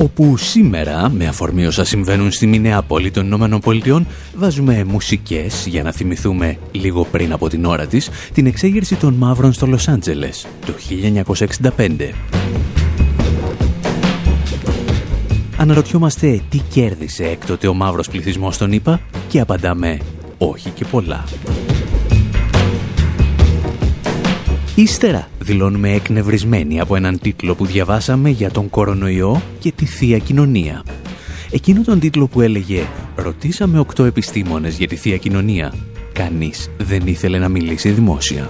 Όπου σήμερα, με αφορμή όσα συμβαίνουν στη Μινεάπολη των Ηνωμένων Πολιτειών, βάζουμε μουσικές για να θυμηθούμε λίγο πριν από την ώρα της την εξέγερση των μαύρων στο Λος Άντζελες το 1965. Αναρωτιόμαστε τι κέρδισε έκτοτε ο μαύρος πληθυσμός στον ΗΠΑ και απαντάμε όχι και πολλά. Ύστερα δηλώνουμε εκνευρισμένοι από έναν τίτλο που διαβάσαμε για τον κορονοϊό και τη Θεία Κοινωνία. Εκείνο τον τίτλο που έλεγε «Ρωτήσαμε οκτώ επιστήμονες για τη Θεία Κοινωνία». Κανείς δεν ήθελε να μιλήσει δημόσια.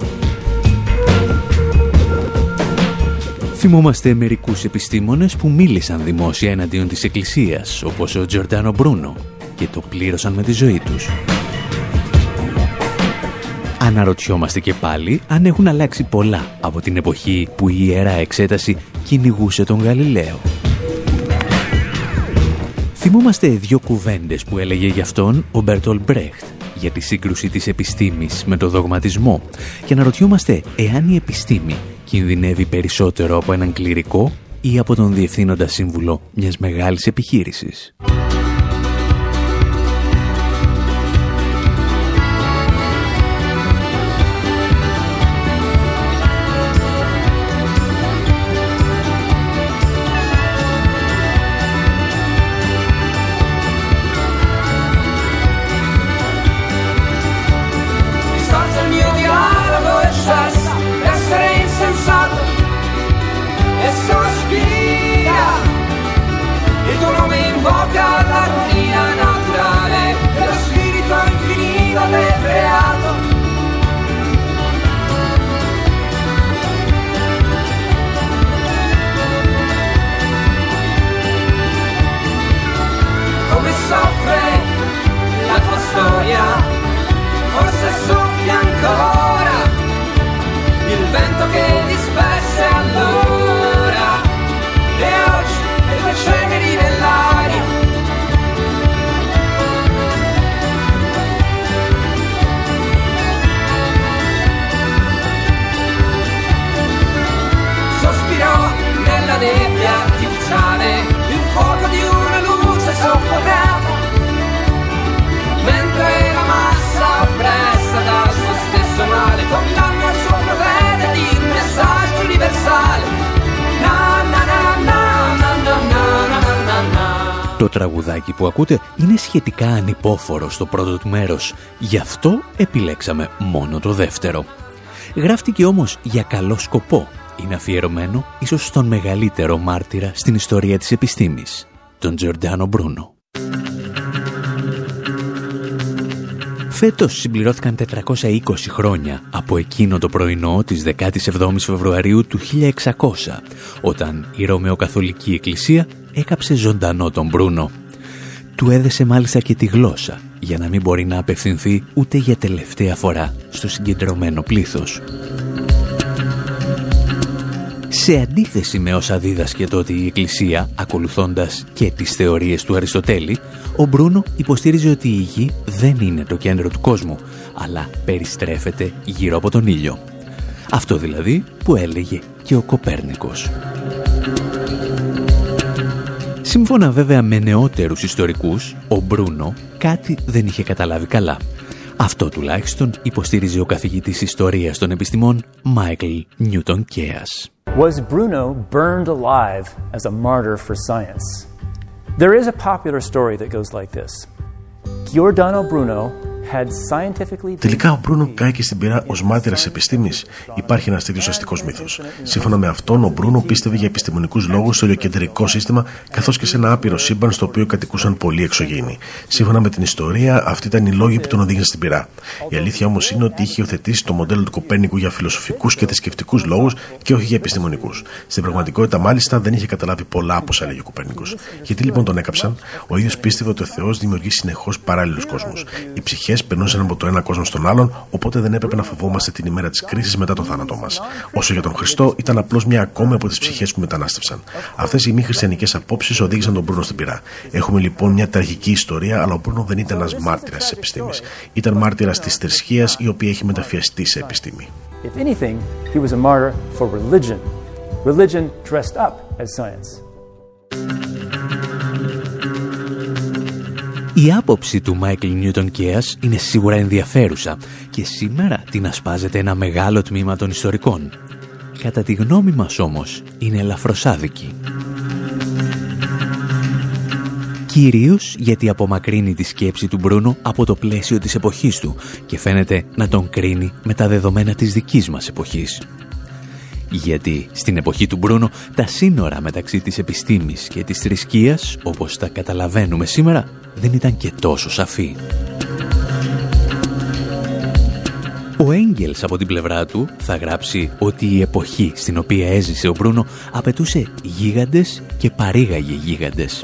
Θυμόμαστε μερικούς επιστήμονες που μίλησαν δημόσια εναντίον της Εκκλησίας, όπως ο Τζορτάνο Μπρούνο, και το πλήρωσαν με τη ζωή τους. Αναρωτιόμαστε και πάλι αν έχουν αλλάξει πολλά από την εποχή που η Ιερά Εξέταση κυνηγούσε τον Γαλιλαίο. Θυμόμαστε δύο κουβέντες που έλεγε γι' αυτόν ο Μπέρτολ Μπρέχτ για τη σύγκρουση της επιστήμης με το δογματισμό και αναρωτιόμαστε εάν η επιστήμη κινδυνεύει περισσότερο από έναν κληρικό ή από τον διευθύνοντα σύμβουλο μιας μεγάλης επιχείρησης. Το τραγουδάκι που ακούτε είναι σχετικά ανυπόφορο στο πρώτο του μέρος, γι' αυτό επιλέξαμε μόνο το δεύτερο. Γράφτηκε όμως για καλό σκοπό. Είναι αφιερωμένο ίσως στον μεγαλύτερο μάρτυρα στην ιστορία της επιστήμης, τον Τζορντάνο Μπρούνο. Φέτος συμπληρώθηκαν 420 χρόνια από εκείνο το πρωινό της 17ης Φεβρουαρίου του 1600, όταν η Ρωμαιοκαθολική Εκκλησία έκαψε ζωντανό τον Μπρούνο. Του έδεσε μάλιστα και τη γλώσσα, για να μην μπορεί να απευθυνθεί ούτε για τελευταία φορά στο συγκεντρωμένο πλήθος. Σε αντίθεση με όσα δίδασκε τότε η Εκκλησία, ακολουθώντας και τις θεωρίες του Αριστοτέλη, ο Μπρούνο υποστήριζε ότι η γη δεν είναι το κέντρο του κόσμου, αλλά περιστρέφεται γύρω από τον ήλιο. Αυτό δηλαδή που έλεγε και ο Κοπέρνικος. Σύμφωνα βέβαια με νεότερους ιστορικούς, ο Μπρούνο κάτι δεν είχε καταλάβει καλά. Αυτό τουλάχιστον υποστήριζε ο καθηγητής ιστορίας των επιστημών Μάικλ Νιούτον Κέας. Was Bruno burned alive as a martyr for science? There is a popular story that goes like this. Giordano Bruno Τελικά ο Μπρούνο κάηκε στην πυρά ως μάρτυρας επιστήμης. Υπάρχει ένας τέτοιος αστικός μύθος. Σύμφωνα με αυτόν, ο Μπρούνο πίστευε για επιστημονικούς λόγους στο ηλιοκεντρικό σύστημα καθώς και σε ένα άπειρο σύμπαν στο οποίο κατοικούσαν πολλοί εξωγήινοι. Σύμφωνα με την ιστορία, αυτοί ήταν οι λόγοι που τον οδήγησαν στην πυρά. Η αλήθεια όμως είναι ότι είχε υιοθετήσει το μοντέλο του Κοπέρνικου για φιλοσοφικούς και θρησκευτικούς λόγους και όχι για επιστημονικούς. Στην πραγματικότητα, μάλιστα, δεν είχε καταλάβει πολλά από όσα έλεγε ο Κοπέρνικο. Γιατί λοιπόν τον έκαψαν, ο ίδιος πίστευε ότι ο Θεός δημιουργεί συνεχώς παράλληλους κόσμους. Οι ψυχές περνούσαν από το ένα κόσμο στον άλλον, οπότε δεν έπρεπε να φοβόμαστε την ημέρα της κρίσης μετά το θάνατό μας. Όσο για τον Χριστό, ήταν απλώς μια ακόμη από τις ψυχές που μετανάστευσαν. Αυτές οι μη χριστιανικές απόψεις οδήγησαν τον Μπρούνο στην πυρά. Έχουμε λοιπόν μια τραγική ιστορία, αλλά ο Μπρούνο δεν ήταν ένας μάρτυρας της επιστήμης. Ήταν μάρτυρας της θρησκείας, η οποία έχει μεταφιαστεί σε επιστήμη. If anything, he was a martyr for religion. Religion dressed up as science. Η άποψη του Μάικλ Νιούτον Κέας είναι σίγουρα ενδιαφέρουσα και σήμερα την ασπάζεται ένα μεγάλο τμήμα των ιστορικών. Κατά τη γνώμη μας όμως είναι ελαφροσάδικη. Κυρίως γιατί απομακρύνει τη σκέψη του Μπρούνο από το πλαίσιο της εποχής του και φαίνεται να τον κρίνει με τα δεδομένα της δικής μας εποχής. Γιατί στην εποχή του Μπρούνο τα σύνορα μεταξύ της επιστήμης και της θρησκείας, όπως τα καταλαβαίνουμε σήμερα, δεν ήταν και τόσο σαφή. Ο Έγγελς από την πλευρά του θα γράψει ότι η εποχή στην οποία έζησε ο Μπρούνο απαιτούσε γίγαντες και παρήγαγε γίγαντες.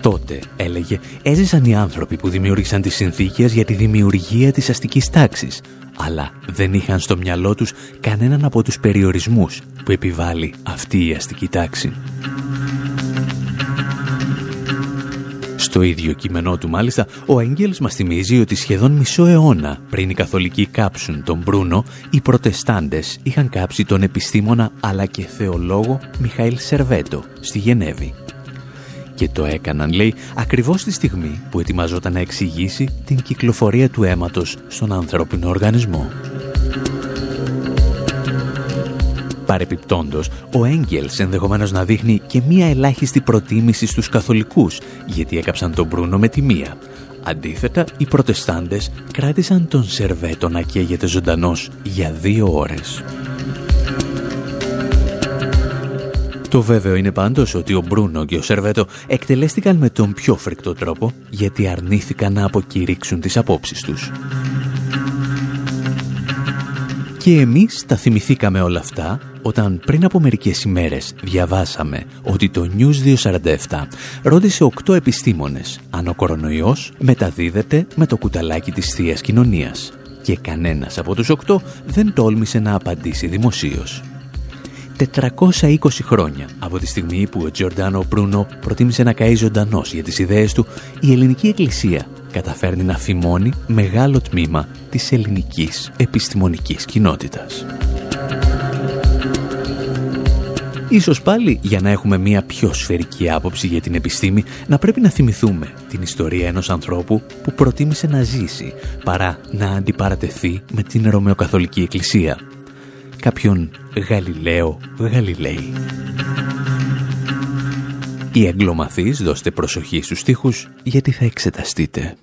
Τότε, έλεγε, έζησαν οι άνθρωποι που δημιούργησαν τις συνθήκες για τη δημιουργία της αστικής τάξης, αλλά δεν είχαν στο μυαλό τους κανέναν από τους περιορισμούς που επιβάλλει αυτή η αστική τάξη. Στο ίδιο κείμενό του μάλιστα, ο Αγγέλος μας θυμίζει ότι σχεδόν μισό αιώνα πριν οι καθολικοί κάψουν τον Μπρούνο, οι προτεστάντες είχαν κάψει τον επιστήμονα αλλά και θεολόγο Μιχαήλ Σερβέτο στη Γενέβη. Και το έκαναν, λέει, ακριβώς τη στιγμή που ετοιμαζόταν να εξηγήσει την κυκλοφορία του αίματος στον ανθρώπινο οργανισμό. Παρεπιπτόντος, ο Έγγελς ενδεχομένως να δείχνει και μία ελάχιστη προτίμηση στους καθολικούς, γιατί έκαψαν τον Μπρούνο με τη μία. Αντίθετα, οι προτεστάντες κράτησαν τον Σερβέτο να καίγεται ζωντανός για δύο ώρες. Το βέβαιο είναι πάντως ότι ο Μπρούνο και ο Σερβέτο εκτελέστηκαν με τον πιο φρικτό τρόπο γιατί αρνήθηκαν να αποκηρύξουν τις απόψεις τους. Και εμείς τα θυμηθήκαμε όλα αυτά όταν πριν από μερικές ημέρες διαβάσαμε ότι το News 247 ρώτησε οκτώ επιστήμονες αν ο κορονοϊός μεταδίδεται με το κουταλάκι της Θείας Κοινωνίας και κανένας από τους οκτώ δεν τόλμησε να απαντήσει δημοσίως. 420 χρόνια από τη στιγμή που ο Τζορντάνο Μπρούνο προτίμησε να καεί ζωντανός για τις ιδέες του, η ελληνική εκκλησία καταφέρνει να φημώνει μεγάλο τμήμα της ελληνικής επιστημονικής κοινότητας. Ίσως πάλι για να έχουμε μια πιο σφαιρική άποψη για την επιστήμη να πρέπει να θυμηθούμε την ιστορία ενός ανθρώπου που προτίμησε να ζήσει παρά να αντιπαρατεθεί με την Ρωμαιοκαθολική Εκκλησία. Κάποιον Γαλιλαίο Γαλιλαίη. Οι αγγλομαθείς δώστε προσοχή στους στίχους γιατί θα εξεταστείτε.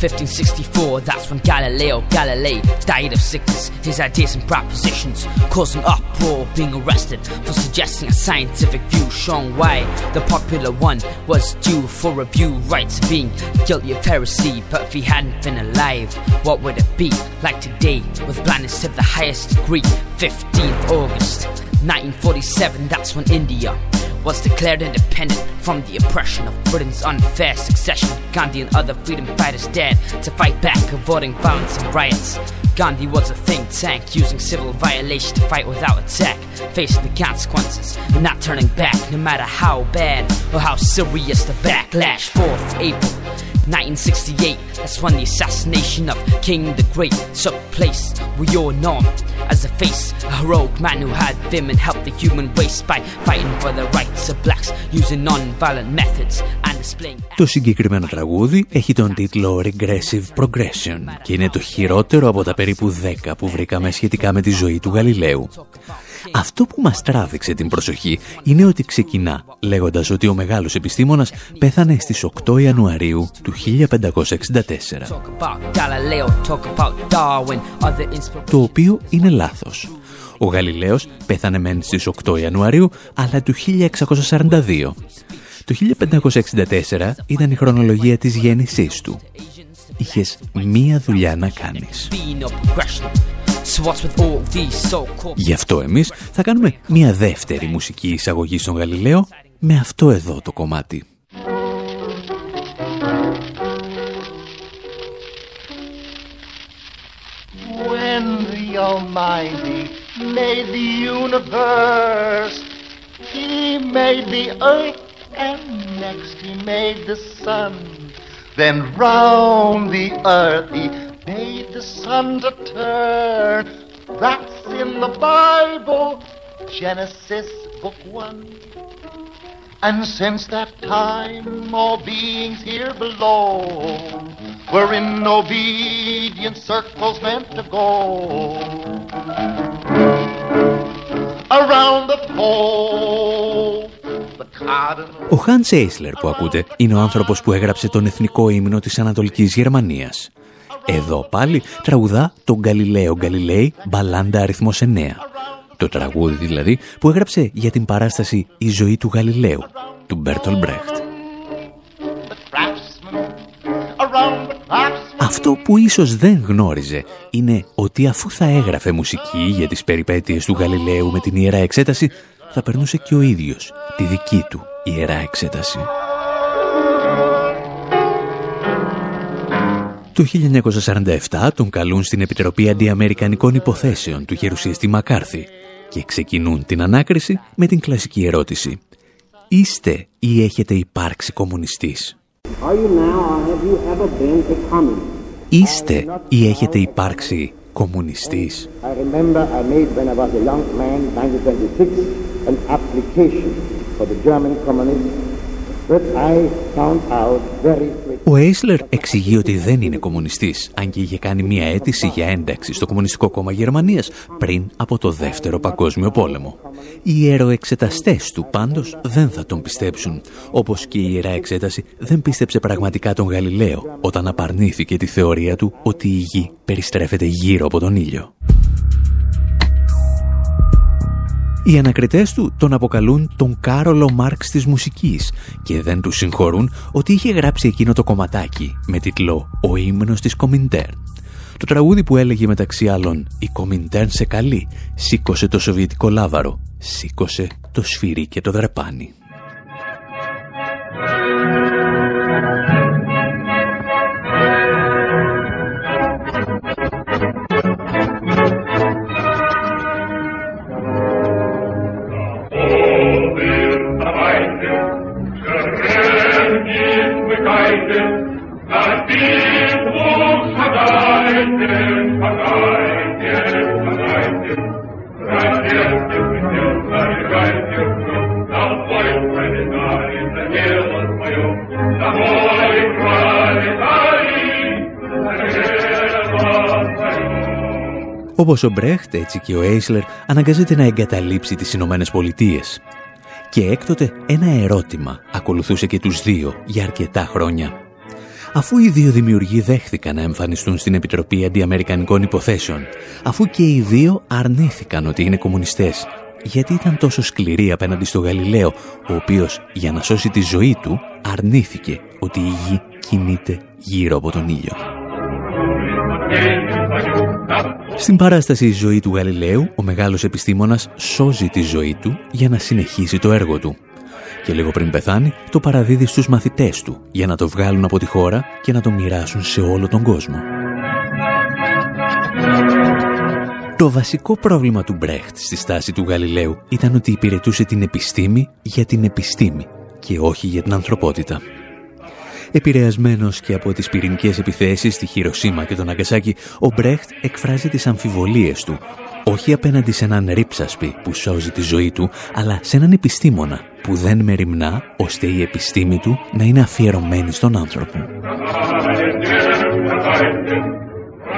1564, that's when Galileo Galilei died of sickness. His ideas and propositions caused an uproar, being arrested for suggesting a scientific view, showing why the popular one was due for review. Rights being guilty of heresy, but if he hadn't been alive, what would it be like today with blindness to the highest degree? 15th August 1947, that's when India was declared independent from the oppression of Britain's unfair succession. Gandhi and other freedom fighters dared to fight back, avoiding violence and riots. Gandhi was a think tank using civil violation to fight without attack, facing the consequences and not turning back, no matter how bad or how serious the backlash. 4th April 1968, that's when the assassination of King the Great took place. We all know him as a face, a heroic man who had vim and helped the human race by fighting for the rights of blacks using non-violent methods and displaying... Το συγκεκριμένο τραγούδι έχει τον τίτλο Regressive Progression και είναι το χειρότερο από τα περίπου 10 που βρήκαμε σχετικά με τη ζωή του Γαλιλαίου. Αυτό που μας τράβηξε την προσοχή είναι ότι ξεκινά λέγοντας ότι ο μεγάλος επιστήμονας πέθανε στις 8 Ιανουαρίου του 1564. Το οποίο είναι λάθος. Ο Γαλιλαίος πέθανε μεν στις 8 Ιανουαρίου, αλλά του 1642. Το 1564 ήταν η χρονολογία της γέννησής του. Είχες μία δουλειά να κάνεις. Γι' αυτό εμείς θα κάνουμε μία δεύτερη μουσική εισαγωγή στον Γαλιλαίο με αυτό εδώ το κομμάτι. When the Almighty made the universe He made the earth and next he made the sun Then round the earth he made the sun to turn. That's in the Bible, Genesis book one. And since that time, all beings here below were in obedient circles meant to go around the pole. Ο Χάν Έισλερ που ακούτε είναι ο άνθρωπος που έγραψε τον εθνικό ύμνο της Ανατολικής Γερμανίας. Εδώ πάλι τραγουδά τον Γκαλιλαίο Γκαλιλέη μπαλάντα αριθμός 9. Το τραγούδι δηλαδή που έγραψε για την παράσταση «Η ζωή του Γαλιλαίου» του Μπέρτολ Μπρέχτ. Αυτό που ίσως δεν γνώριζε είναι ότι αφού θα έγραφε μουσική για τις περιπέτειες του Γαλιλαίου με την Ιερά Εξέταση θα περνούσε και ο ίδιος τη δική του Ιερά Εξέταση. Το 1947 τον καλούν στην Επιτροπή Αντιαμερικανικών Υποθέσεων του Γερουσιαστή Μακάρθη και ξεκινούν την ανάκριση με την κλασική ερώτηση. Είστε ή έχετε υπάρξει κομμουνιστής; Είστε ή έχετε υπάρξει κομμουνιστής; Ο Έισλερ εξηγεί ότι δεν είναι κομμουνιστής, αν και είχε κάνει μια αίτηση για ένταξη στο Κομμουνιστικό Κόμμα Γερμανίας πριν από το Δεύτερο Παγκόσμιο Πόλεμο. Οι ιεροεξεταστές του πάντως δεν θα τον πιστέψουν, όπως και η Ιερά Εξέταση δεν πίστεψε πραγματικά τον Γαλιλαίο όταν απαρνήθηκε τη θεωρία του ότι η γη περιστρέφεται γύρω από τον ήλιο. Οι ανακριτές του τον αποκαλούν τον Κάρολο Μάρξ της μουσικής και δεν τους συγχωρούν ότι είχε γράψει εκείνο το κομματάκι με τίτλο «Ο ύμνος της Κομιντέρν». Το τραγούδι που έλεγε μεταξύ άλλων «Η Κομιντέρν σε καλή, σήκωσε το σοβιετικό λάβαρο, σήκωσε το σφυρί και το δρεπάνι». Όπως ο Μπρέχτ, έτσι και ο Έισλερ αναγκάζεται να εγκαταλείψει τις Ηνωμένες Πολιτείες. Και έκτοτε ένα ερώτημα ακολουθούσε και τους δύο για αρκετά χρόνια. Αφού οι δύο δημιουργοί δέχθηκαν να εμφανιστούν στην Επιτροπή Αντιαμερικανικών Υποθέσεων, αφού και οι δύο αρνήθηκαν ότι είναι κομμουνιστές, γιατί ήταν τόσο σκληροί απέναντι στο Γαλιλαίο, ο οποίος για να σώσει τη ζωή του αρνήθηκε ότι η γη κινείται γύρω από τον ήλιο. Στην παράσταση «Η ζωή του Γαλιλαίου», ο μεγάλος επιστήμονας σώζει τη ζωή του για να συνεχίσει το έργο του. Και λίγο πριν πεθάνει, το παραδίδει στους μαθητές του για να το βγάλουν από τη χώρα και να το μοιράσουν σε όλο τον κόσμο. Το βασικό πρόβλημα του Μπρέχτ στη στάση του Γαλιλαίου ήταν ότι υπηρετούσε την επιστήμη για την επιστήμη και όχι για την ανθρωπότητα. Επηρεασμένος και από τις πυρηνικές επιθέσεις στη Χειροσύμα και τον Αγκασάκη, ο Μπρέχτ εκφράζει τις αμφιβολίες του, όχι απέναντι σε έναν ρίψασπι που σώζει τη ζωή του, αλλά σε έναν επιστήμονα που δεν μεριμνά ώστε η επιστήμη του να είναι αφιερωμένη στον άνθρωπο.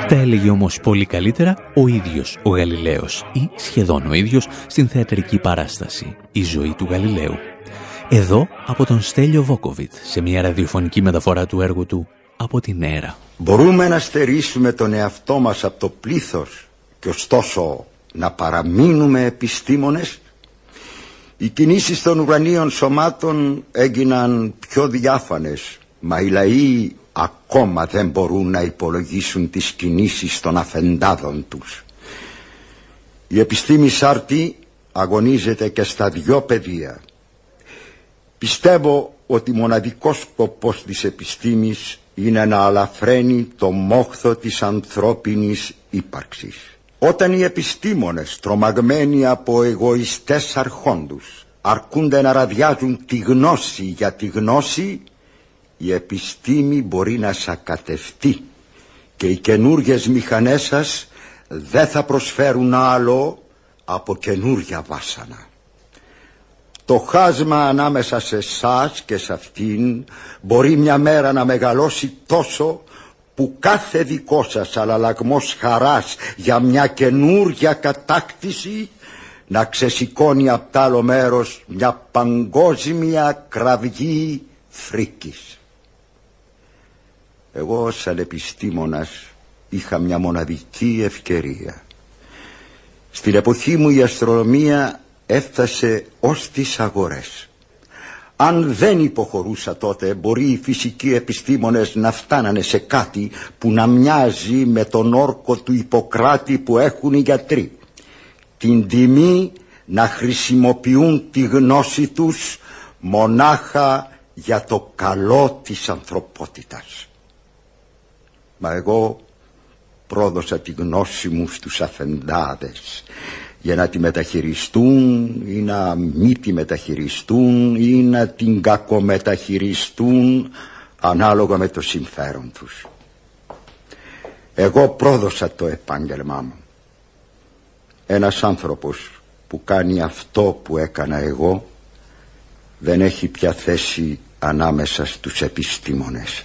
Τα έλεγε όμως πολύ καλύτερα ο ίδιος ο Γαλιλαίος ή σχεδόν ο ίδιος στην θεατρική παράσταση «Η ζωή του Γαλιλαίου». Εδώ από τον Στέλιο Βόκοβιτ σε μια ραδιοφωνική μεταφορά του έργου του από την αίρα. Μπορούμε να στερήσουμε τον εαυτό μας από το πλήθος και ωστόσο να παραμείνουμε επιστήμονες; Οι κινήσεις των ουρανίων σωμάτων έγιναν πιο διάφανες μα οι λαοί ακόμα δεν μπορούν να υπολογίσουν τις κινήσεις των αφεντάδων τους. Η επιστήμη Σάρτη αγωνίζεται και στα δυο πεδία. Πιστεύω ότι μοναδικός σκοπός της επιστήμης είναι να αλαφραίνει το μόχθο της ανθρώπινης ύπαρξης. Όταν οι επιστήμονες τρομαγμένοι από εγωιστές αρχόντους αρκούνται να ραδιάζουν τη γνώση για τη γνώση η επιστήμη μπορεί να σακατευτεί και οι καινούργιες μηχανές σας δεν θα προσφέρουν άλλο από καινούργια βάσανα. Το χάσμα ανάμεσα σε εσάς και σε αυτήν μπορεί μια μέρα να μεγαλώσει τόσο που κάθε δικό σας αλλαλαγμός χαράς για μια καινούργια κατάκτηση να ξεσηκώνει απ' τ' άλλο μέρος μια παγκόσμια κραυγή φρίκης. Εγώ σαν επιστήμονας είχα μια μοναδική ευκαιρία. Στην εποχή μου η αστρονομία έφτασε ως τις αγορές. Αν δεν υποχωρούσα τότε μπορεί οι φυσικοί επιστήμονες να φτάνανε σε κάτι που να μοιάζει με τον όρκο του Ιπποκράτη που έχουν οι γιατροί. Την τιμή να χρησιμοποιούν τη γνώση τους μονάχα για το καλό της ανθρωπότητας. Μα εγώ πρόδωσα τη γνώση μου στους αφεντάδες για να τη μεταχειριστούν ή να μη τη μεταχειριστούν ή να την κακομεταχειριστούν ανάλογα με το συμφέρον τους. Εγώ πρόδωσα το επάγγελμά μου. Ένας άνθρωπος που κάνει αυτό που έκανα εγώ δεν έχει πια θέση ανάμεσα στους επιστήμονες.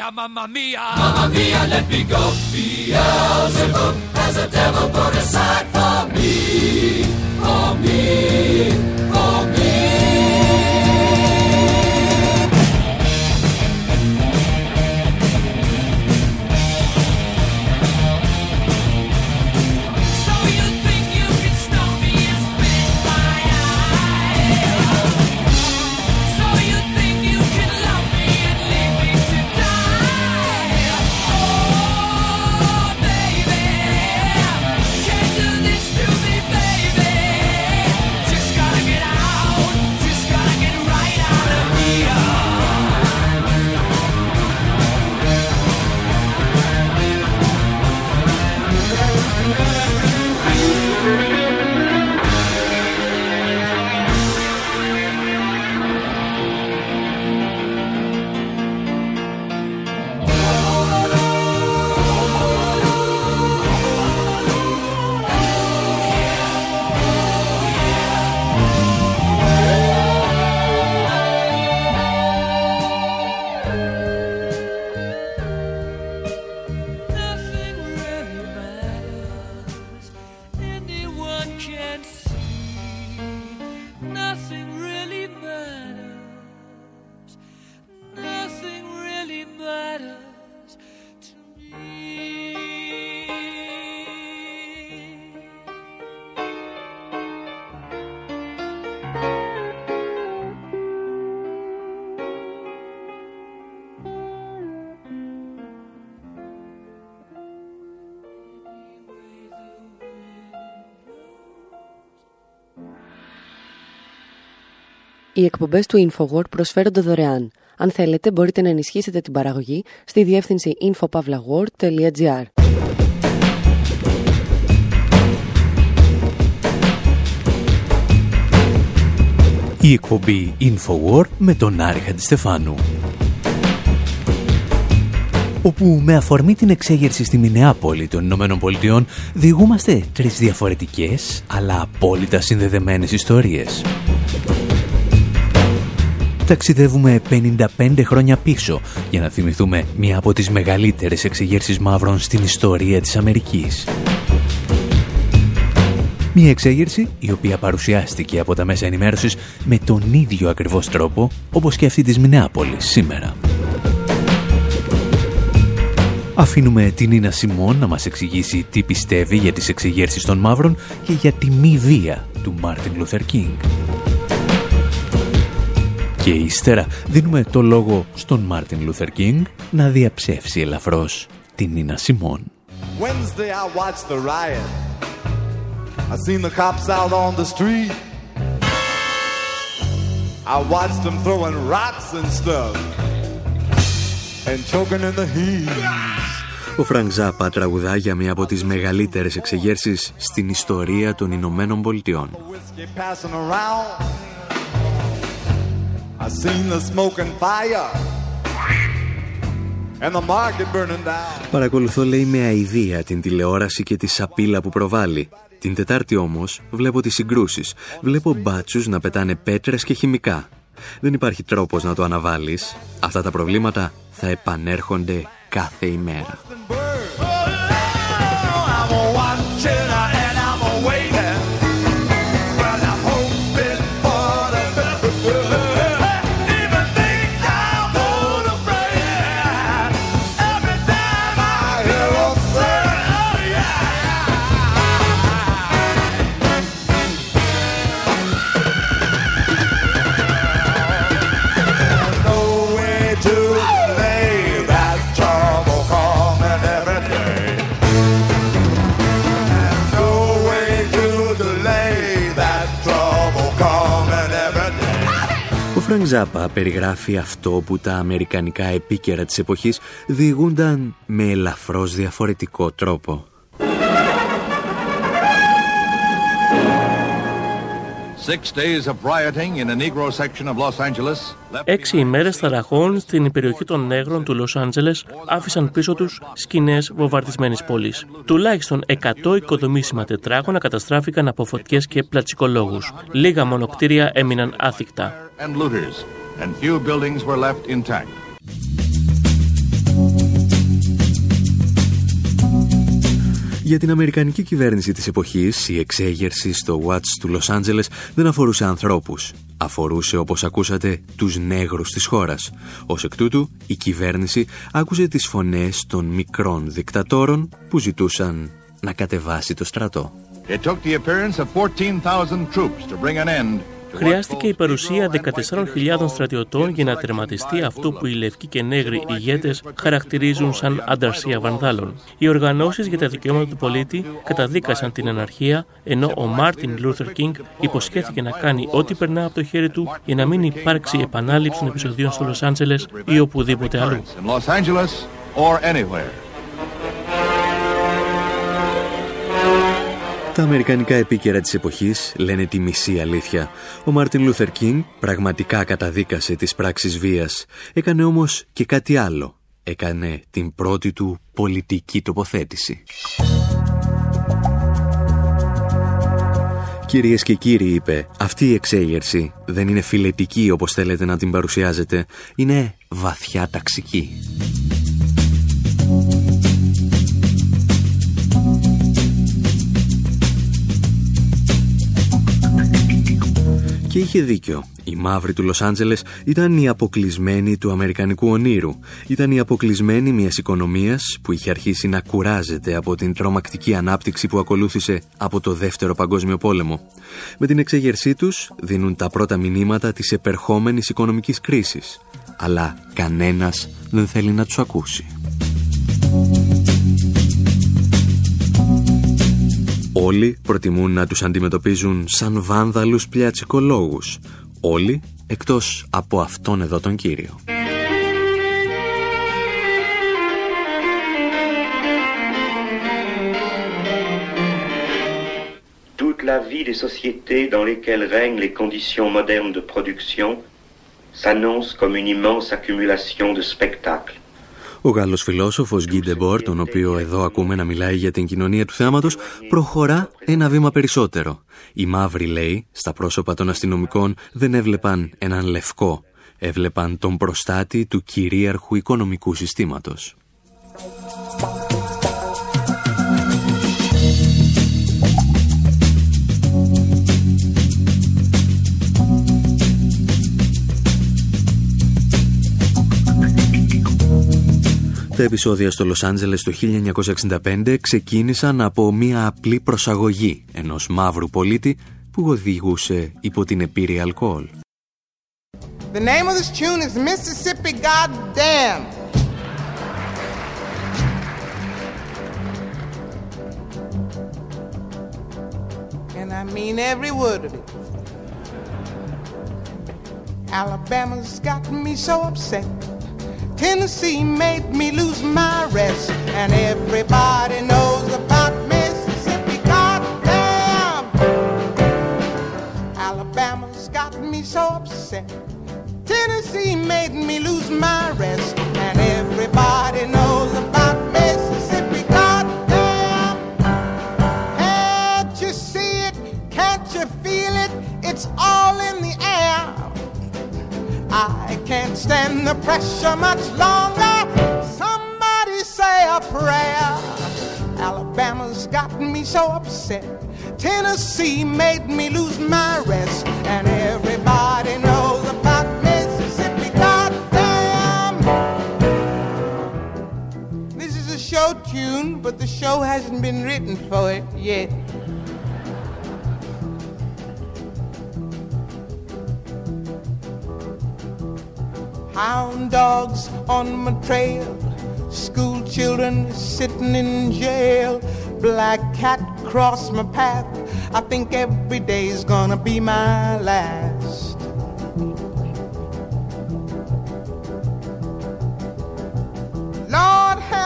mia, mamma mia. Mamma mia, let me go. Beelzebub has a devil put aside for me. For me. For me. Οι εκπομπές του InfoWord προσφέρονται δωρεάν. Αν θέλετε, μπορείτε να ενισχύσετε την παραγωγή στη διεύθυνση infopavlagor.gr. Η εκπομπή Infowar με τον Άρη Χαντιστεφάνου. Όπου με αφορμή την εξέγερση στη Μινεάπολη των Ηνωμένων Πολιτειών διηγούμαστε τρεις διαφορετικές αλλά απόλυτα συνδεδεμένες ιστορίες. Ταξιδεύουμε 55 χρόνια πίσω για να θυμηθούμε μία από τις μεγαλύτερες εξεγέρσεις μαύρων στην ιστορία της Αμερικής. Μία εξέγερση η οποία παρουσιάστηκε από τα μέσα ενημέρωσης με τον ίδιο ακριβώς τρόπο όπως και αυτή της Μινεάπολης σήμερα. Αφήνουμε την Νίνα Σιμών να μας εξηγήσει τι πιστεύει για τις εξεγέρσεις των μαύρων και για τη μη βία του Μάρτιν Λούθερ Κίνγκ. Και ύστερα δίνουμε το λόγο στον Μάρτιν Λούθερ Κίνγκ να διαψεύσει ελαφρώς την Νίνα Σιμών. Wednesday I watched the riot. I seen the cops out on the street. I watched them throwing rocks and stuff and choking in the heat. Ο Φρανκ Ζάπα τραγουδά για μία από τις μεγαλύτερες εξεγέρσεις στην ιστορία των Ηνωμένων Πολιτειών. Παρακολουθώ λέει με αηδία την τηλεόραση και τη σαπίλα που προβάλλει. Την Τετάρτη όμως βλέπω τις συγκρούσεις. Βλέπω μπάτσους να πετάνε πέτρες και χημικά. Δεν υπάρχει τρόπος να το αναβάλεις. Αυτά τα προβλήματα θα επανέρχονται κάθε ημέρα. Φρανκ Ζάπα περιγράφει αυτό που τα αμερικανικά επίκαιρα της εποχής διηγούνταν με ελαφρώς διαφορετικό τρόπο. Έξι ημέρες ταραχών στην περιοχή των Νέγρων του Λος Άντζελες άφησαν πίσω τους σκηνές βομβαρδισμένης πόλης. Τουλάχιστον 100 οικοδομήσιμα τετράγωνα καταστράφηκαν από φωτιές και πλιατσικολόγους. Λίγα μονοκτήρια έμειναν άθικτα. and Για την Αμερικανική κυβέρνηση της εποχής, η εξέγερση στο Watts του Λος Άντζελες δεν αφορούσε ανθρώπους. Αφορούσε, όπως ακούσατε, τους νέγρους της χώρας. Ως εκ τούτου, η κυβέρνηση άκουσε τις φωνές των μικρών δικτατόρων που ζητούσαν να κατεβάσει το στρατό. It took the appearance of 14,000 troops to bring an end to what Χρειάστηκε η both παρουσία Negro and 14.000 Spanish στρατιωτών για να τερματιστεί αυτό που οι λευκοί και νέγροι ηγέτες χαρακτηρίζουν σαν ανταρσία βανδάλων. Οι οργανώσεις για τα δικαιώματα του πολίτη καταδίκασαν την αναρχία, ενώ ο Μάρτιν Λούθερ Κίνγκ υποσχέθηκε να κάνει ό,τι περνά από το χέρι του για να μην υπάρξει επανάληψη των επεισοδίων στο Λος Άντζελες ή οπουδήποτε αλλού. Τα αμερικανικά επίκαιρα της εποχής λένε τη μισή αλήθεια. Ο Μάρτιν Λούθερ Κίνγκ πραγματικά καταδίκασε τις πράξεις βίας. Έκανε όμως και κάτι άλλο. Έκανε την πρώτη του πολιτική τοποθέτηση. Κυρίες και κύριοι, είπε, αυτή η εξέγερση δεν είναι φυλετική όπως θέλετε να την παρουσιάζετε. Είναι βαθιά ταξική. Και είχε δίκιο. Οι μαύροι του Λος Άντζελες ήταν οι αποκλεισμένοι του Αμερικανικού ονείρου. Ήταν οι αποκλεισμένοι μιας οικονομίας που είχε αρχίσει να κουράζεται από την τρομακτική ανάπτυξη που ακολούθησε από το Δεύτερο Παγκόσμιο Πόλεμο. Με την εξέγερσή τους δίνουν τα πρώτα μηνύματα της επερχόμενης οικονομικής κρίσης. Αλλά κανένας δεν θέλει να τους ακούσει. Όλοι προτιμούν να τους αντιμετωπίζουν σαν βάνδαλους πλιατσικολόγους. Όλοι εκτός από αυτόν εδώ τον κύριο. Toute la vie des sociétés dans lesquelles règnent les conditions modernes de production s'annonce comme une immense accumulation de spectacles. Ο Γάλλος φιλόσοφος Γκίντεμπορ, τον οποίο εδώ ακούμε να μιλάει για την κοινωνία του θέματος, προχωρά ένα βήμα περισσότερο. Οι μαύροι, λέει, στα πρόσωπα των αστυνομικών δεν έβλεπαν έναν λευκό. Έβλεπαν τον προστάτη του κυρίαρχου οικονομικού συστήματος. Τα επεισόδια στο Λος Άντζελες το 1965 ξεκίνησαν από μία απλή προσαγωγή ενός μαύρου πολίτη που οδηγούσε υπό την επίρρεια αλκοόλ. The name of this tune is Mississippi Goddamn. And I mean every word of it. Alabama's got me so upset. Tennessee made me lose my rest. And everybody knows about Mississippi. Goddamn! Alabama's got me so upset. Tennessee made me lose my rest. And everybody knows can't stand the pressure much longer. Somebody say a prayer. Alabama's got me so upset. Tennessee made me lose my rest. And everybody knows about Mississippi. Goddamn! This is a show tune, but the show hasn't been written for it yet. Hound dogs on my trail, school children sitting in jail, black cat cross my path. I think every day's gonna be my last.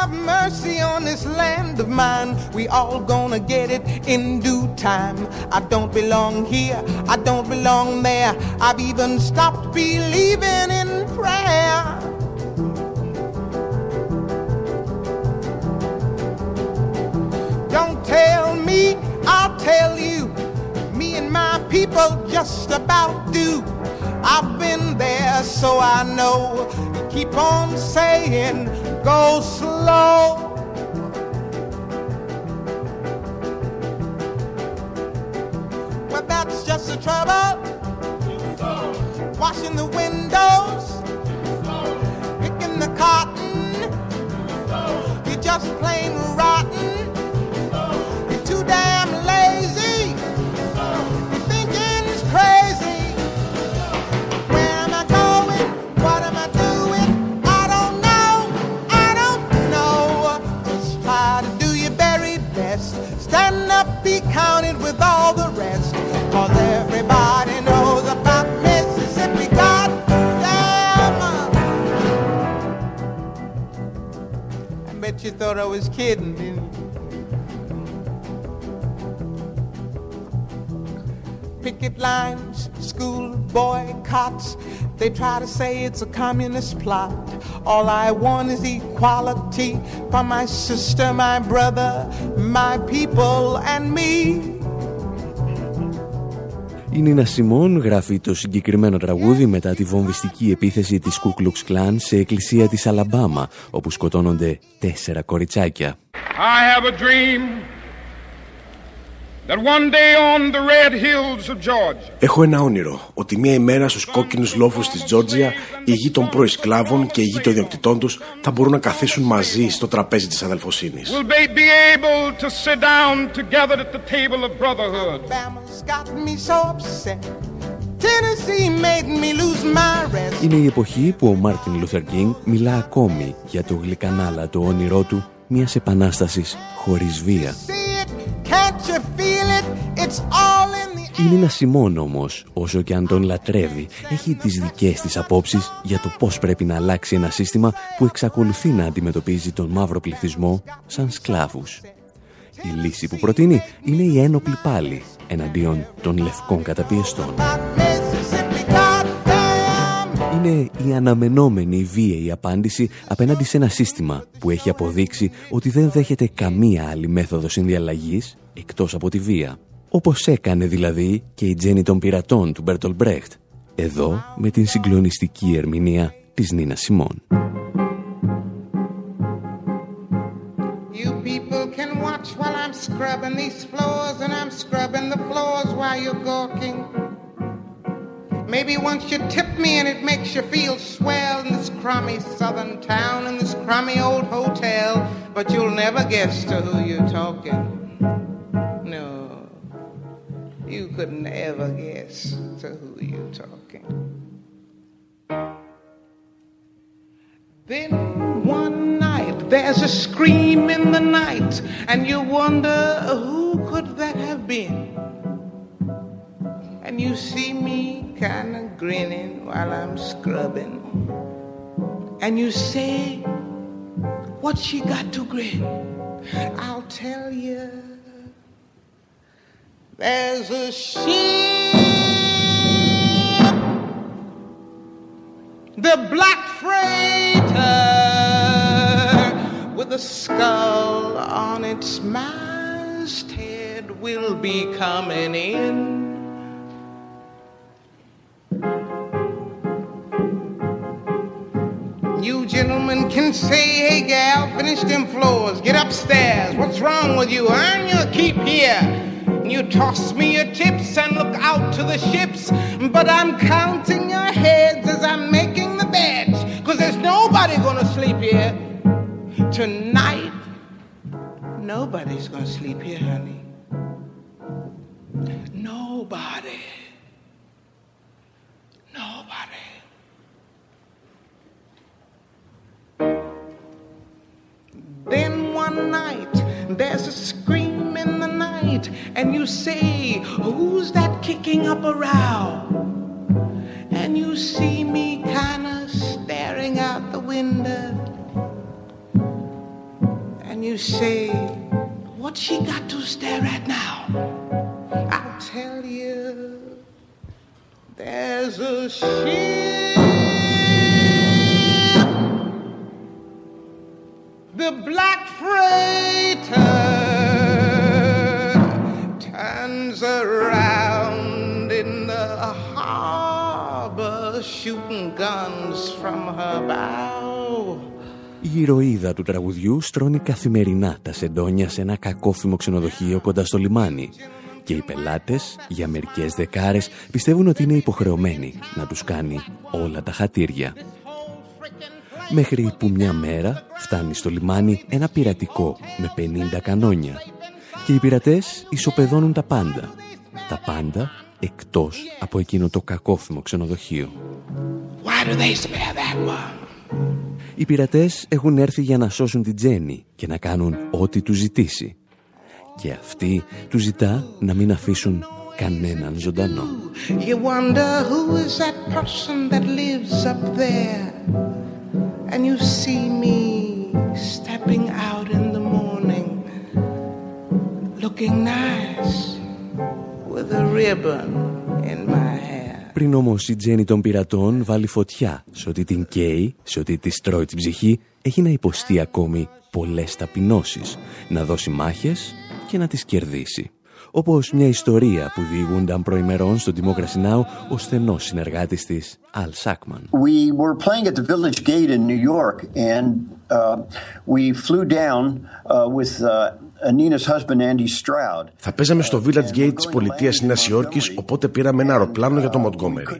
Have mercy on this land of mine. We all gonna get it in due time. I don't belong here, I don't belong there. I've even stopped believing in prayer. Don't tell me, I'll tell you. Me and my people just about do. I've been there, so I know. Keep on saying, go slow. Well, that's just the trouble. Washing the windows, picking the cotton. You're just plain rotten. You thought I was kidding, picket lines, school boycotts. They try to say it's a communist plot. All I want is equality for my sister, my brother, my people, and me. Η Νίνα Σιμών γράφει το συγκεκριμένο τραγούδι μετά τη βομβιστική επίθεση της Ku Klux Klan σε εκκλησία της Αλαμπάμα, όπου σκοτώνονται τέσσερα κοριτσάκια. I have a dream that one day on the red hills of Georgia, Έχω ένα όνειρο ότι μία ημέρα στους κόκκινους λόφους της Τζόρτζια οι γιοι των πρώην σκλάβων και οι γιοι των ιδιοκτητών τους θα μπορούν να καθίσουν μαζί στο τραπέζι της αδελφοσύνης. will they be able to sit down together at the table of brotherhood? Alabama's got me so upset. Tennessee made me lose my rest. Είναι η εποχή που ο Μάρτιν Λούθερ Κίνγκ μιλά ακόμη για το γλυκανάλατο όνειρό του μιας επανάστασης χωρίς βία. See it? Can't you feel it? It's all in the Η Νίνα Σιμών όμως, όσο και αν τον λατρεύει, έχει τις δικές της απόψεις για το πώς πρέπει να αλλάξει ένα σύστημα που εξακολουθεί να αντιμετωπίζει τον μαύρο πληθυσμό σαν σκλάβους. Η λύση που προτείνει είναι η ένοπλη πάλι εναντίον των λευκών καταπιεστών. Mississippi. God damn. Είναι η αναμενόμενη βίαιη απάντηση απέναντι σε ένα σύστημα που έχει αποδείξει ότι δεν δέχεται καμία άλλη μέθοδο συνδιαλλαγής εκτός από τη βία. Όπως έκανε δηλαδή και η Τζέννη των πειρατών του Μπέρτολ Μπρέχτ, εδώ με την συγκλονιστική ερμηνεία της Νίνα Σιμών. You people can watch while I'm scrubbing these floors, and I'm scrubbing the floors while you're gawking. Maybe once you tip me and it makes you feel swell in this crummy southern town, in this crummy old hotel, but you'll never guess to who you're talking. No, you could never guess to who you're talking. Then one night there's a scream in the night, and you wonder who could that have been? And you see me kind of grinning while I'm scrubbing, and you say, What she got to grin? I'll tell you. There's a ship, the Black Freighter, with a skull on its masthead, will be coming in. You gentlemen can say, hey gal, finish them floors, get upstairs. What's wrong with you? Earn your keep here. And You toss me your tips and look out to the ships, but I'm counting your heads as I'm making the beds, cause there's nobody gonna sleep here. Tonight, nobody's gonna sleep here, honey. Nobody. Nobody. Night there's a scream in the night, and you say, Who's that kicking up a row? And you see me kind of staring out the window. And you say, What she got to stare at now? I'll tell you, there's a ship. The black freighter turns around in the harbor, shooting guns from her bow. Η ηρωίδα του τραγουδιού στρώνει καθημερινά τα σεντόνια σε ένα κακόφημο ξενοδοχείο κοντά στο λιμάνι και οι πελάτες για μερικές δεκάρες πιστεύουν ότι είναι υποχρεωμένοι να τους κάνει όλα τα χατήρια. Μέχρι που μια μέρα φτάνει στο λιμάνι ένα πειρατικό με 50 κανόνια και οι πειρατές ισοπεδώνουν τα πάντα. Τα πάντα εκτός από εκείνο το κακόφημο ξενοδοχείο. Why do they spare that one? Οι πειρατές έχουν έρθει για να σώσουν την Τζέννη και να κάνουν ό,τι τους ζητήσει. Και αυτή τους ζητά να μην αφήσουν κανέναν ζωντανό. You wonder who is that person that lives up there; And you see me stepping out in the morning, looking nice with a ribbon in my hair. Πριν όμως η Τζέννη των πειρατών βάλει φωτιά σε ό,τι την καίει, σε ό,τι της τρώει την ψυχή, έχει να υποστεί ακόμη πολλές ταπεινώσεις, να δώσει μάχες και να τις κερδίσει. Όπως μια ιστορία που διηγούνταν προημερών στο Democracy Now! ο στενός συνεργάτης της, Al Sackman. We were playing at the Village Gate in New York, and uh, we flew down uh, with uh, Nina's husband, Andy Stroud. Θα παίζαμε στο Village Gate της πολιτείας Νέας Υόρκης, οπότε πήραμε ένα αεροπλάνο για το Montgomery.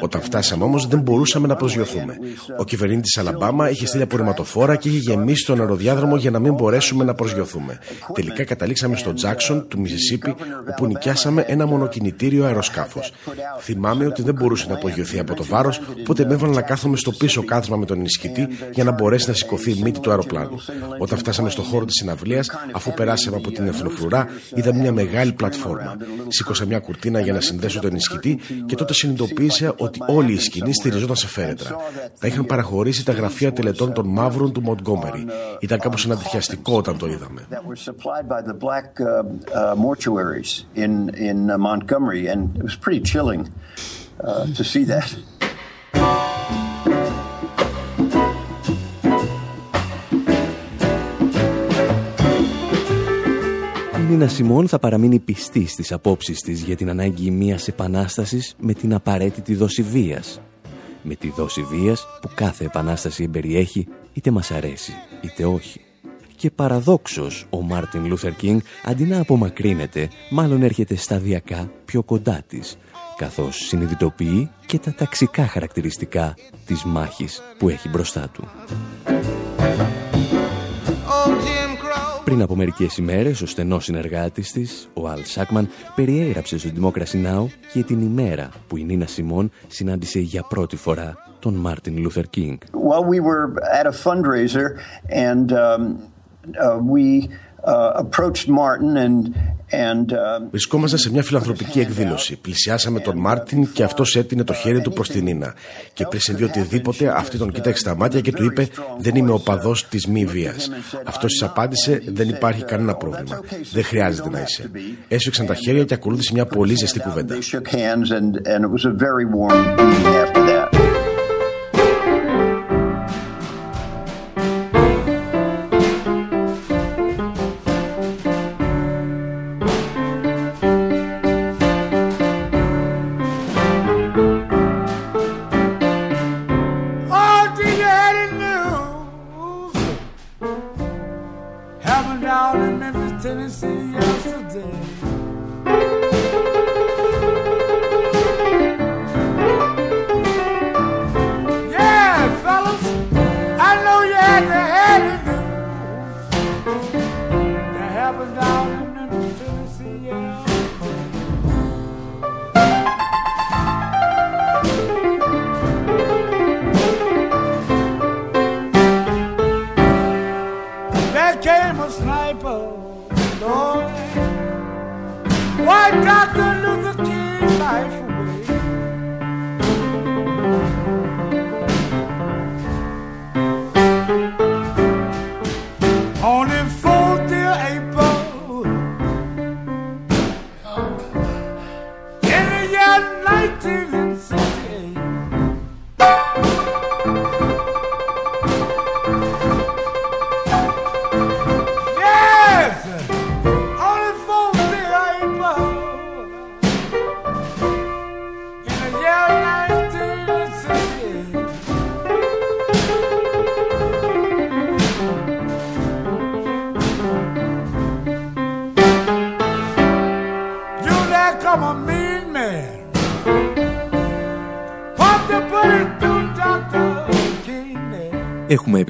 Όταν φτάσαμε όμως, δεν μπορούσαμε να προσγειωθούμε. Ο κυβερνήτης τη Αλαμπάμα είχε στείλει απορριμματοφόρα και είχε γεμίσει τον αεροδιάδρομο για να μην μπορέσουμε να προσγειωθούμε. Τελικά καταλήξαμε στο Jackson του Μισισίπη, όπου νοικιάσαμε ένα μονοκινητήριο αεροσκάφος. Θυμάμαι ότι δεν μπορούσε να απογειωθεί από το βάρος, οπότε με έβαλαν να κάθομαι στο πίσω κάθισμα με τον ενισχυτή για να μπορέσει να σηκωθεί η μύτη του αεροπλάνου. Όταν φτάσαμε στο χώρο της συναυλίας, αφού περάσαμε από την εθνοφρουρά, είδα μια μεγάλη πλατφόρμα. Σήκωσα μια κουρτίνα για να συνδέσω τον ενισχυτή και τότε συνειδητοποίησα ότι όλη η σκηνή στηριζόταν σε φέρετρα. Τα είχαν παραχωρήσει τα γραφεία τελετών των μαύρων του Μοντγκόμερι. Ήταν κάπως ανατριχιαστικό όταν το είδαμε. Νίνα Σιμών θα παραμείνει πιστή στις απόψεις της για την ανάγκη μιας επανάστασης με την απαραίτητη δόση βίας. Με τη δόση βίας που κάθε επανάσταση εμπεριέχει είτε μας αρέσει είτε όχι. Και παραδόξως ο Μάρτιν Λούθερ Κίνγκ αντί να απομακρύνεται μάλλον έρχεται σταδιακά πιο κοντά της καθώς συνειδητοποιεί και τα ταξικά χαρακτηριστικά της μάχης που έχει μπροστά του. Πριν από μερικές ημέρες, ο στενός συνεργάτης της, ο Αλ Σάκμαν, περιέγραψε στο Democracy Now! και την ημέρα που η Νίνα Σιμών συνάντησε για πρώτη φορά τον Μάρτιν Λούθερ Κίνγκ. Well, we were at a fundraiser, and um, uh, we uh, approached Martin and and. Uh, Βρισκόμασταν σε μια φιλανθρωπική εκδήλωση. Πλησιάσαμε τον Μάρτιν και αυτός έτεινε το χέρι του προς την Νίνα. Και πριν συμβεί οτιδήποτε, αυτή τον κοίταξε στα μάτια και του είπε: Δεν είμαι οπαδός της μη βίας. Αυτός της απάντησε: Δεν υπάρχει κανένα πρόβλημα. Δεν χρειάζεται να είσαι. Έσφιξαν τα χέρια και ακολούθησε μια πολύ ζεστή κουβέντα.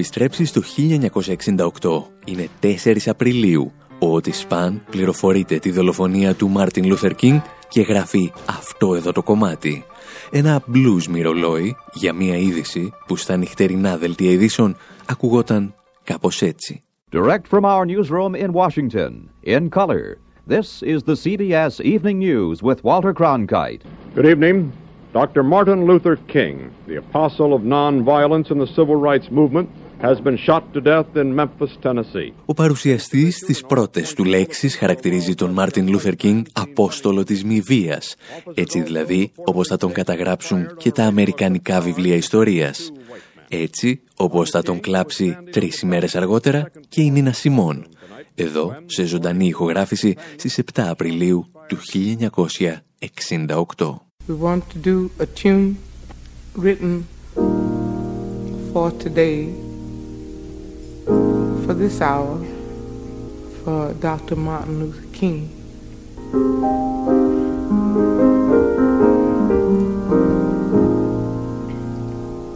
επιστρέψεις του 1968 είναι 4 Απριλίου, ότι Σπαν πληροφορείται τη δολοφονία του Μάρτιν Λούθερ Κίνγκ και γράφει αυτό εδώ το κομμάτι. Ένα blues μυρολόι για μια είδηση που στα νυχτερινά δελτία ειδήσεων ακουγόταν κάπως έτσι. Direct from our newsroom in Washington, in color, this is the CBS Evening News with Walter Cronkite. Good evening. Martin Luther King, the apostle of non-violence in the civil rights movement, has been shot to death in Memphis, Tennessee. Ο παρουσιαστής στις πρώτες του λέξεις χαρακτηρίζει τον Μάρτιν Λούθερ Κίνγκ «απόστολο της μη βίας». Έτσι δηλαδή όπως θα τον καταγράψουν και τα αμερικανικά βιβλία ιστορίας. Έτσι όπως θα τον κλάψει τρεις ημέρες αργότερα και η Νίνα Σιμών. Εδώ σε ζωντανή ηχογράφηση στις 7 Απριλίου του 1968. We want to do a tune written for today, for this hour, for Dr. Martin Luther King.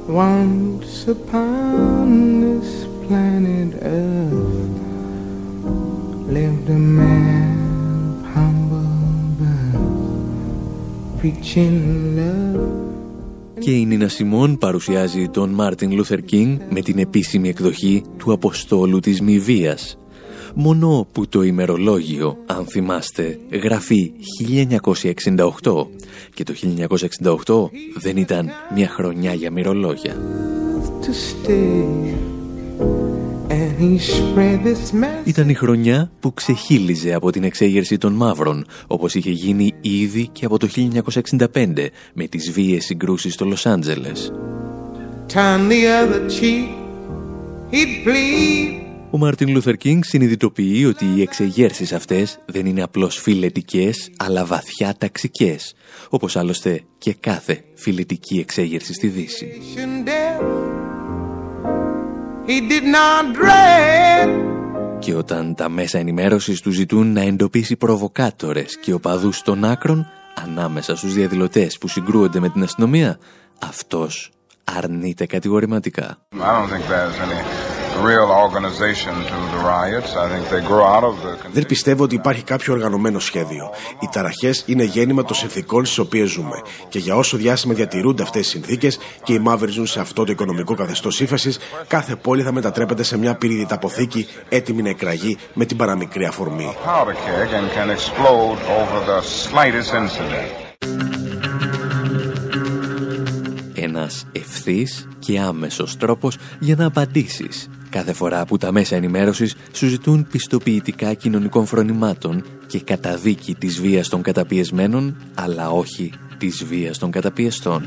Once upon this planet Earth lived a man of humble birth, preaching love. Και η Νίνα Σιμών παρουσιάζει τον Μάρτιν Λούθερ Κίνγκ με την επίσημη εκδοχή του Αποστόλου της Μη Βίας. Μόνο που το ημερολόγιο, αν θυμάστε, γράφει 1968 και το 1968 δεν ήταν μια χρονιά για μοιρολόγια. to stay. Ήταν η χρονιά που ξεχείλιζε από την εξέγερση των μαύρων, όπως είχε γίνει ήδη και από το 1965 με τις βίαιες συγκρούσεις στο Λος Άντζελες. Turn the other cheek. He'd plead. Ο Μάρτιν Λούθερ Κίνγκ συνειδητοποιεί ότι οι εξεγέρσεις αυτές δεν είναι απλώς φυλετικές, αλλά βαθιά ταξικές, όπως άλλωστε και κάθε φυλετική εξέγερση στη Δύση. And death. He did not dread. Και όταν τα μέσα ενημέρωσης του ζητούν να εντοπίσει προβοκάτορες και οπαδούς των άκρων ανάμεσα στους διαδηλωτές που συγκρούονται με την αστυνομία, αυτός αρνείται κατηγορηματικά. I don't think there's any real organization to the riots. I think they grow out of the Δεν πιστεύω ότι υπάρχει κάποιο οργανωμένο σχέδιο. Οι ταραχές είναι γέννημα των συνθήκων στις οποίες ζούμε. Και για όσο διάστημα διατηρούνται αυτές οι συνθήκες και οι μαύροι ζουν σε αυτό το οικονομικό καθεστώς ύφεσης, κάθε πόλη θα μετατρέπεται σε μια πυρηνική αποθήκη έτοιμη να εκραγεί με την παραμικρή αφορμή. powder keg and can explode over the slightest incident. Ένας ευθύς και άμεσος τρόπος για να απαντήσεις κάθε φορά που τα μέσα ενημέρωσης σου ζητούν πιστοποιητικά κοινωνικών φρονημάτων και καταδίκη της βίας των καταπιεσμένων, αλλά όχι της βίας των καταπιεστών.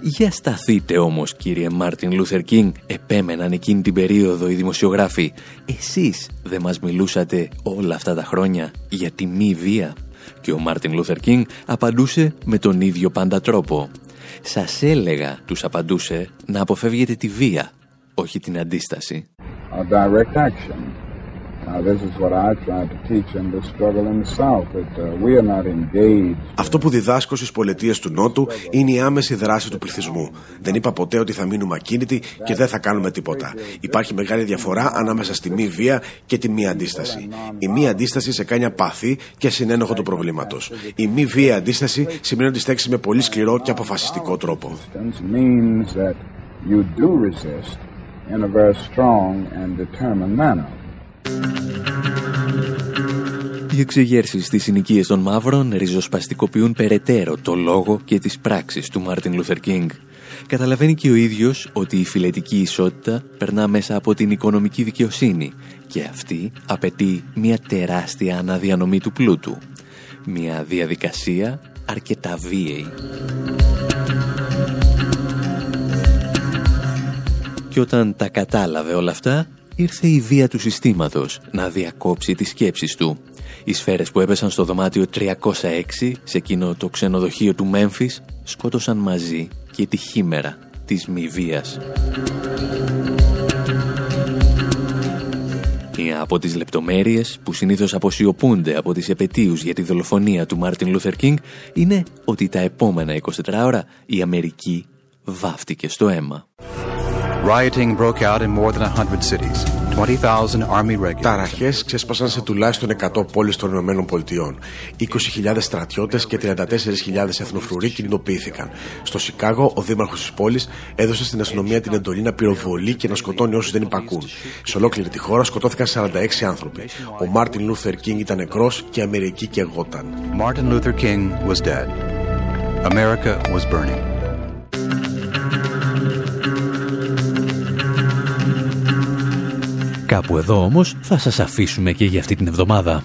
Για σταθείτε όμως κύριε Μάρτιν Λούθερ Κίνγκ, επέμεναν εκείνη την περίοδο οι δημοσιογράφοι. Εσείς δεν μας μιλούσατε όλα αυτά τα χρόνια για τη μη βία. Και ο Μάρτιν Λούθερ Κίνγκ απαντούσε με τον ίδιο πάντα τρόπο. Σας έλεγα, τους απαντούσε, να αποφεύγετε τη βία, όχι την αντίσταση. A direct action. Αυτό που διδάσκω στις πολιτείες του Νότου είναι η άμεση δράση του πληθυσμού. Δεν είπα ποτέ ότι θα μείνουμε ακίνητοι και δεν θα κάνουμε τίποτα. Υπάρχει μεγάλη διαφορά ανάμεσα στη μη βία και τη μη αντίσταση. Η μη αντίσταση σε κάνει απαθή και συνένοχο του προβλήματος. Η μη βία αντίσταση σημαίνει ότι αντιστέκεσαι με πολύ σκληρό και αποφασιστικό τρόπο. Resistance means that you do resist in a very strong and determined manner. Οι εξεγέρσεις στις συνοικίες των μαύρων ριζοσπαστικοποιούν περαιτέρω το λόγο και τις πράξεις του Μάρτιν Λούθερ Κίνγκ. Καταλαβαίνει και ο ίδιος ότι η φιλετική ισότητα περνά μέσα από την οικονομική δικαιοσύνη και αυτή απαιτεί μια τεράστια αναδιανομή του πλούτου. Μια διαδικασία αρκετά βίαιη. Και όταν τα κατάλαβε όλα αυτά, ήρθε η βία του συστήματος να διακόψει τις σκέψεις του. Οι σφαίρες που έπεσαν στο δωμάτιο 306, σε εκείνο το ξενοδοχείο του Μέμφις, σκότωσαν μαζί και τη χήμερα της μη βίας. Η Μία από τις λεπτομέρειες που συνήθως αποσιωπούνται από τις επετείους για τη δολοφονία του Μάρτιν Λούθερ Κίνγκ είναι ότι τα επόμενα 24 ώρα η Αμερική βάφτηκε στο αίμα. Rioting broke out in more than 100 cities. 20,000 Army regulars. Ταραχές ξέσπασαν σε τουλάχιστον 100 πόλεις των Ηνωμένων Πολιτειών. 20.000 στρατιώτες και 34.000 εθνοφρουροί κινητοποιήθηκαν. Στο Σικάγο, ο δήμαρχος της πόλης έδωσε στην αστυνομία την εντολή να πυροβολεί και να σκοτώνει όσους δεν υπακούν. Σε ολόκληρη τη χώρα σκοτώθηκαν 46 άνθρωποι. Ο Μάρτιν Λούθερ Κίνγκ ήταν νεκρός και η Αμερική καιγόταν. Martin Luther King was dead. America was burning. Κάπου εδώ όμως θα σας αφήσουμε και για αυτή την εβδομάδα.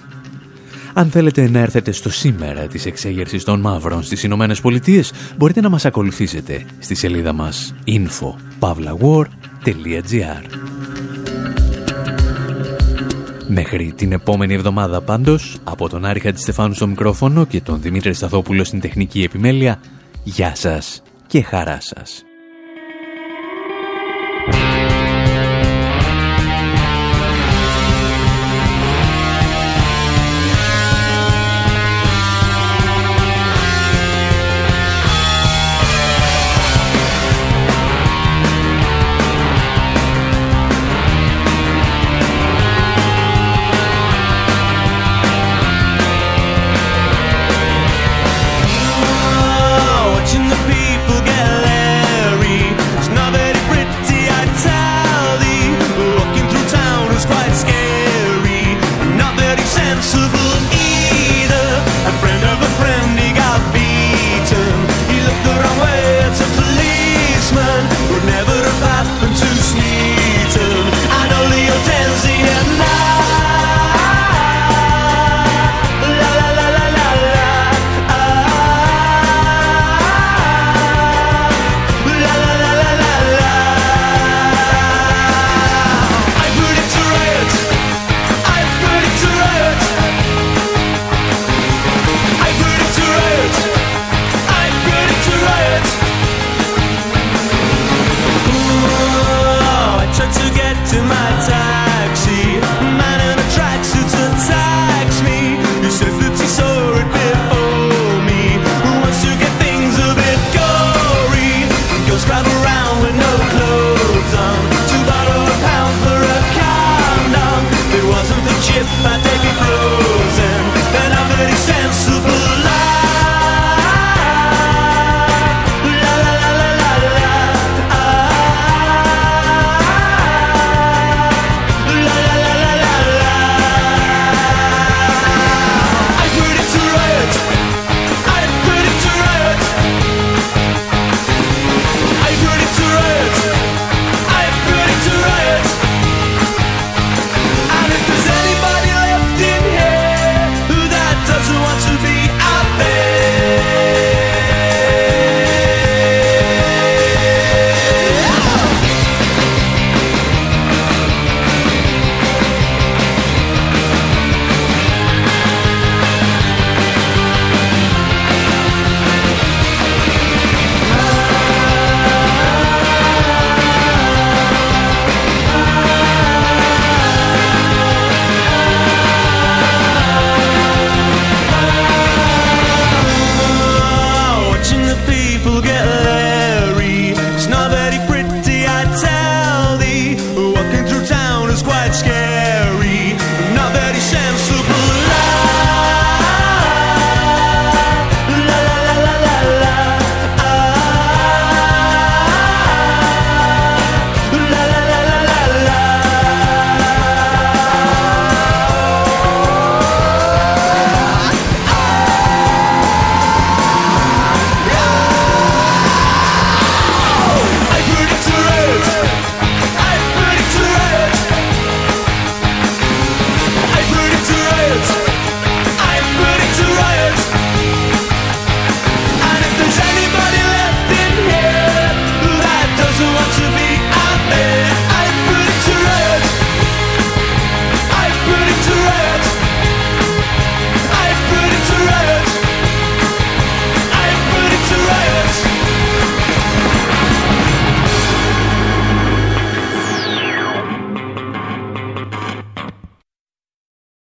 Αν θέλετε να έρθετε στο σήμερα της εξέγερσης των μαύρων στις Ηνωμένες Πολιτείες, μπορείτε να μας ακολουθήσετε στη σελίδα μας info-war.gr Μέχρι την επόμενη εβδομάδα πάντως, από τον Άρη Χατζηστεφάνου στο μικρόφωνο και τον Δημήτρη Σταθόπουλο στην τεχνική επιμέλεια, γεια σας και χαρά σας.